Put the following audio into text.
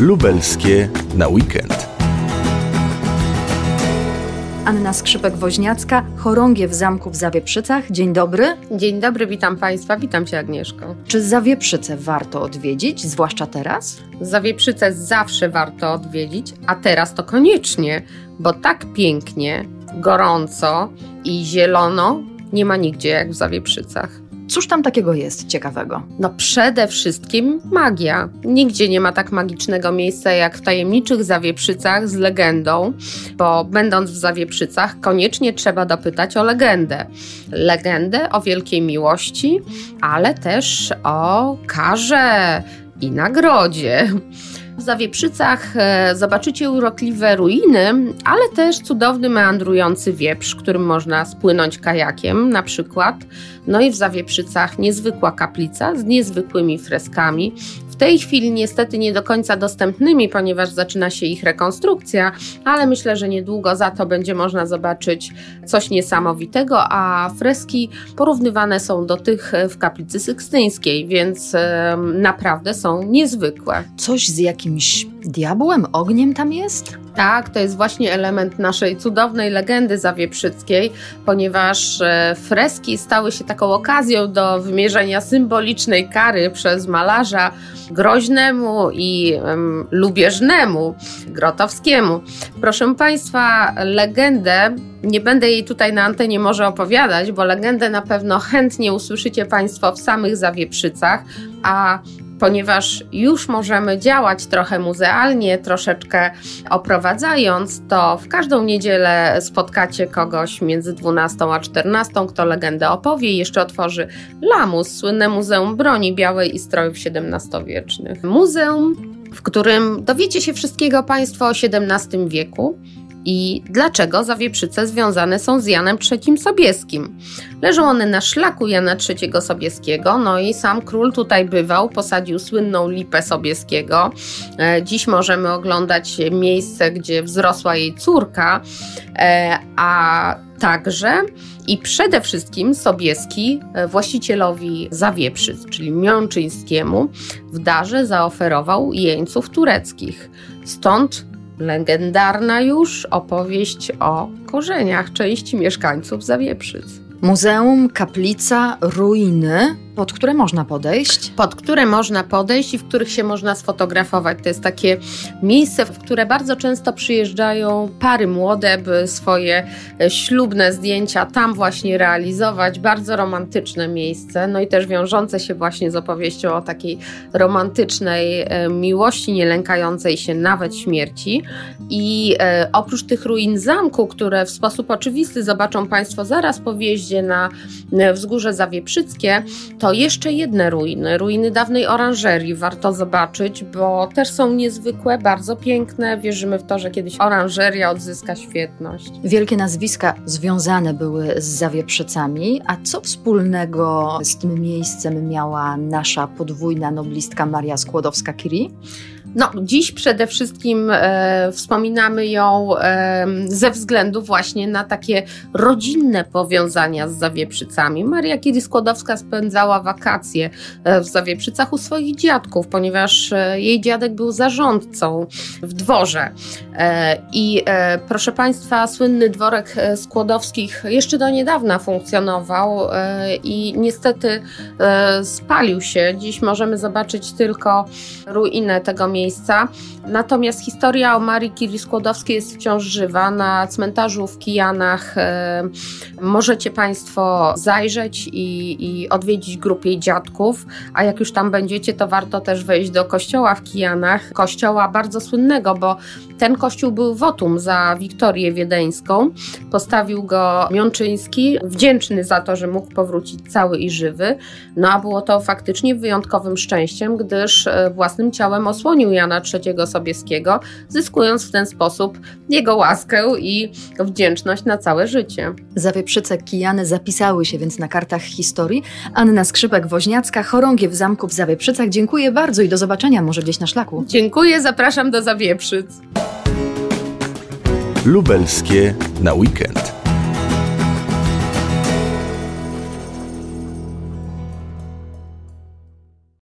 lubelskie na weekend. Anna Skrzypek-Woźniacka, chorągiew zamku w Zawieprzycach. Dzień dobry. Dzień dobry, witam Państwa, witam Cię Agnieszko. Czy Zawieprzyce warto odwiedzić, zwłaszcza teraz? Zawieprzyce zawsze warto odwiedzić, a teraz to koniecznie, bo tak pięknie, gorąco i zielono nie ma nigdzie jak w Zawieprzycach. Cóż tam takiego jest ciekawego? No przede wszystkim magia. Nigdzie nie ma tak magicznego miejsca jak w tajemniczych Zawieprzycach z legendą, bo będąc w Zawieprzycach koniecznie trzeba dopytać o legendę. Legendę o wielkiej miłości, ale też o karze i nagrodzie. W Zawieprzycach e, zobaczycie urokliwe ruiny, ale też cudowny meandrujący wieprz, którym można spłynąć kajakiem na przykład. No i w Zawieprzycach niezwykła kaplica z niezwykłymi freskami, tej chwili niestety nie do końca dostępnymi, ponieważ zaczyna się ich rekonstrukcja, ale myślę, że niedługo za to będzie można zobaczyć coś niesamowitego, a freski porównywane są do tych w kaplicy sykstyńskiej, więc naprawdę są niezwykłe. Coś z jakimś diabłem, ogniem tam jest? Tak, to jest właśnie element naszej cudownej legendy zawieprzyckiej, ponieważ e, freski stały się taką okazją do wymierzenia symbolicznej kary przez malarza groźnemu i um, lubieżnemu, grotowskiemu. Proszę Państwa, legendę nie będę jej tutaj na antenie może opowiadać, bo legendę na pewno chętnie usłyszycie Państwo w samych Zawieprzycach, a ponieważ już możemy działać trochę muzealnie, troszeczkę oprowadzając, to w każdą niedzielę spotkacie kogoś między 12 a 14, kto legendę opowie i jeszcze otworzy Lamus, słynne Muzeum Broni Białej i Strojów XVII-wiecznych. Muzeum, w którym dowiecie się wszystkiego Państwo o XVII wieku, i dlaczego zawieprzyce związane są z Janem III Sobieskim. Leżą one na szlaku Jana III Sobieskiego, no i sam król tutaj bywał, posadził słynną lipę Sobieskiego. E, dziś możemy oglądać miejsce, gdzie wzrosła jej córka, e, a także i przede wszystkim Sobieski e, właścicielowi Zawieprzyc, czyli Miączyńskiemu, w darze zaoferował jeńców tureckich. Stąd legendarna już opowieść o korzeniach części mieszkańców Zawieprzyc. Muzeum, kaplica, ruiny pod które można podejść? Pod które można podejść i w których się można sfotografować. To jest takie miejsce, w które bardzo często przyjeżdżają pary młode, by swoje e, ślubne zdjęcia tam właśnie realizować. Bardzo romantyczne miejsce, no i też wiążące się właśnie z opowieścią o takiej romantycznej e, miłości, nie lękającej się nawet śmierci. I e, oprócz tych ruin zamku, które w sposób oczywisty zobaczą Państwo zaraz po wjeździe na wzgórze Zawieprzyckie, to to jeszcze jedne ruiny, ruiny dawnej oranżerii warto zobaczyć, bo też są niezwykłe, bardzo piękne. Wierzymy w to, że kiedyś oranżeria odzyska świetność. Wielkie nazwiska związane były z zawieprzycami, a co wspólnego z tym miejscem miała nasza podwójna noblistka Maria Skłodowska-Curie? No, dziś przede wszystkim e, wspominamy ją e, ze względu właśnie na takie rodzinne powiązania z Zawieprzycami. Maria Curie-Skłodowska spędzała wakacje e, w Zawieprzycach u swoich dziadków, ponieważ e, jej dziadek był zarządcą w dworze. E, I e, proszę Państwa, słynny dworek Skłodowskich jeszcze do niedawna funkcjonował i niestety spalił się. Dziś możemy zobaczyć tylko ruinę tego miejsca miejsca. Natomiast historia o Marii Curie Skłodowskiej jest wciąż żywa. Na cmentarzu w Kijanach e, możecie Państwo zajrzeć i, i odwiedzić grupę jej dziadków, a jak już tam będziecie, to warto też wejść do kościoła w Kijanach. Kościoła bardzo słynnego, bo ten kościół był wotum za Wiktorię Wiedeńską. Postawił go Miączyński, wdzięczny za to, że mógł powrócić cały i żywy. No a było to faktycznie wyjątkowym szczęściem, gdyż e, własnym ciałem osłonił Jana III Sobieskiego, zyskując w ten sposób jego łaskę i wdzięczność na całe życie. Zawieprzyce Kijany zapisały się więc na kartach historii. Anna Skrzypek-Woźniacka, chorągiew zamku w Zawieprzycach. Dziękuję bardzo i do zobaczenia może gdzieś na szlaku. Dziękuję, zapraszam do Zawieprzyc. Lubelskie na weekend.